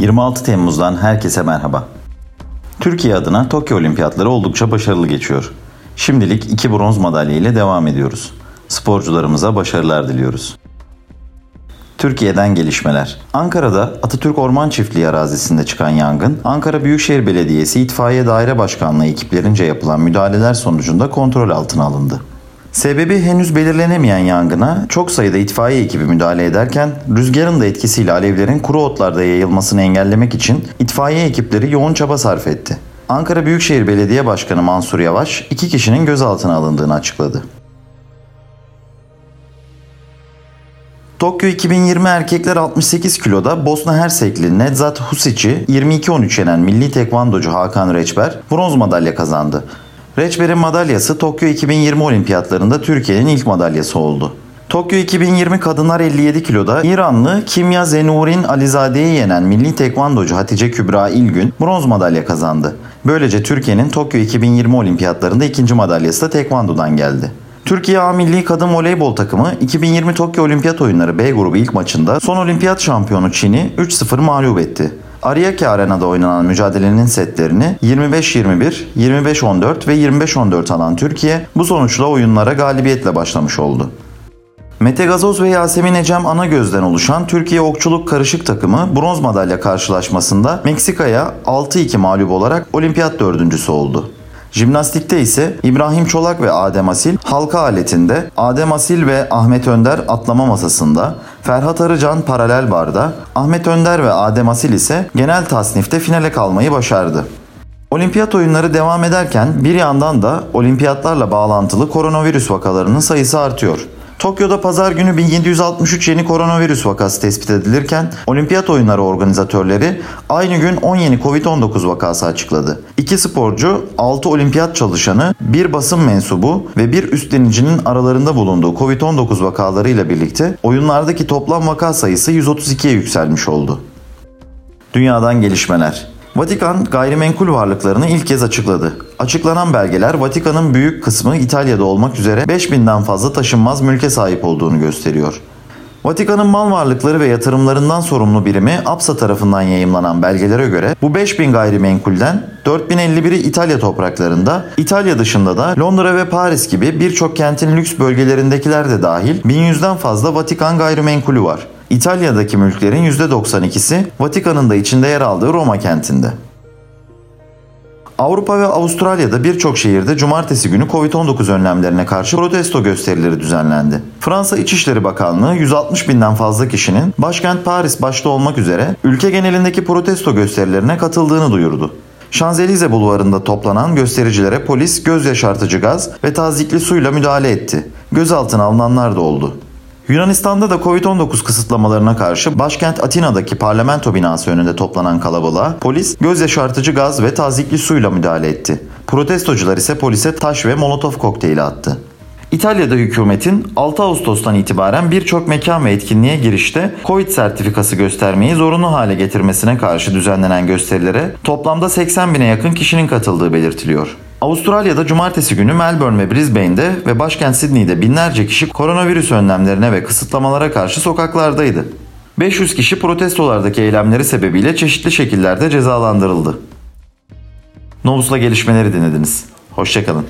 26 Temmuz'dan herkese merhaba. Türkiye adına Tokyo Olimpiyatları oldukça başarılı geçiyor. Şimdilik iki bronz madalya ile devam ediyoruz. Sporcularımıza başarılar diliyoruz. Türkiye'den gelişmeler. Ankara'da Atatürk Orman Çiftliği arazisinde çıkan yangın, Ankara Büyükşehir Belediyesi İtfaiye Daire Başkanlığı ekiplerince yapılan müdahaleler sonucunda kontrol altına alındı. Sebebi henüz belirlenemeyen yangına çok sayıda itfaiye ekibi müdahale ederken rüzgarın da etkisiyle alevlerin kuru otlarda yayılmasını engellemek için itfaiye ekipleri yoğun çaba sarf etti. Ankara Büyükşehir Belediye Başkanı Mansur Yavaş iki kişinin gözaltına alındığını açıkladı. Tokyo 2020 erkekler 68 kiloda Bosna Hersekli Nedzat Husic'i 22-13 yenen milli tekvandocu Hakan Reçber bronz madalya kazandı. Reçber'in madalyası Tokyo 2020 olimpiyatlarında Türkiye'nin ilk madalyası oldu. Tokyo 2020 kadınlar 57 kiloda İranlı Kimya Zenurin Alizade'yi yenen milli tekvandocu Hatice Kübra İlgün bronz madalya kazandı. Böylece Türkiye'nin Tokyo 2020 olimpiyatlarında ikinci madalyası da tekvandodan geldi. Türkiye A Milli Kadın Voleybol takımı 2020 Tokyo Olimpiyat Oyunları B grubu ilk maçında son olimpiyat şampiyonu Çin'i 3-0 mağlup etti. Ariake Arena'da oynanan mücadelenin setlerini 25-21, 25-14 ve 25-14 alan Türkiye bu sonuçla oyunlara galibiyetle başlamış oldu. Mete Gazoz ve Yasemin Ecem Anagöz'den oluşan Türkiye Okçuluk Karışık takımı bronz madalya karşılaşmasında Meksika'ya 6-2 mağlup olarak olimpiyat dördüncüsü oldu. Jimnastikte ise İbrahim Çolak ve Adem Asil halka aletinde, Adem Asil ve Ahmet Önder atlama masasında, Ferhat Arıcan paralel barda, Ahmet Önder ve Adem Asil ise genel tasnifte finale kalmayı başardı. Olimpiyat oyunları devam ederken bir yandan da olimpiyatlarla bağlantılı koronavirüs vakalarının sayısı artıyor. Tokyo'da pazar günü 1763 yeni koronavirüs vakası tespit edilirken olimpiyat oyunları organizatörleri aynı gün 10 yeni Covid-19 vakası açıkladı. İki sporcu, 6 olimpiyat çalışanı, bir basın mensubu ve bir üstlenicinin aralarında bulunduğu Covid-19 vakalarıyla birlikte oyunlardaki toplam vaka sayısı 132'ye yükselmiş oldu. Dünyadan gelişmeler. Vatikan gayrimenkul varlıklarını ilk kez açıkladı. Açıklanan belgeler Vatikan'ın büyük kısmı İtalya'da olmak üzere 5000'den fazla taşınmaz mülke sahip olduğunu gösteriyor. Vatikan'ın mal varlıkları ve yatırımlarından sorumlu birimi APSA tarafından yayımlanan belgelere göre bu 5000 gayrimenkulden 4051'i İtalya topraklarında, İtalya dışında da Londra ve Paris gibi birçok kentin lüks bölgelerindekiler de dahil 1100'den fazla Vatikan gayrimenkulü var. İtalya'daki mülklerin %92'si Vatikan'ın da içinde yer aldığı Roma kentinde. Avrupa ve Avustralya'da birçok şehirde cumartesi günü Covid-19 önlemlerine karşı protesto gösterileri düzenlendi. Fransa İçişleri Bakanlığı 160 binden fazla kişinin başkent Paris başta olmak üzere ülke genelindeki protesto gösterilerine katıldığını duyurdu. Şanzelize bulvarında toplanan göstericilere polis göz yaşartıcı gaz ve tazikli suyla müdahale etti. Gözaltına alınanlar da oldu. Yunanistan'da da Covid-19 kısıtlamalarına karşı başkent Atina'daki parlamento binası önünde toplanan kalabalığa polis göz yaşartıcı gaz ve tazikli suyla müdahale etti. Protestocular ise polise taş ve molotof kokteyli attı. İtalya'da hükümetin 6 Ağustos'tan itibaren birçok mekan ve etkinliğe girişte Covid sertifikası göstermeyi zorunlu hale getirmesine karşı düzenlenen gösterilere toplamda 80 bine yakın kişinin katıldığı belirtiliyor. Avustralya'da cumartesi günü Melbourne ve Brisbane'de ve başkent Sydney'de binlerce kişi koronavirüs önlemlerine ve kısıtlamalara karşı sokaklardaydı. 500 kişi protestolardaki eylemleri sebebiyle çeşitli şekillerde cezalandırıldı. Novus'la gelişmeleri dinlediniz. Hoşçakalın.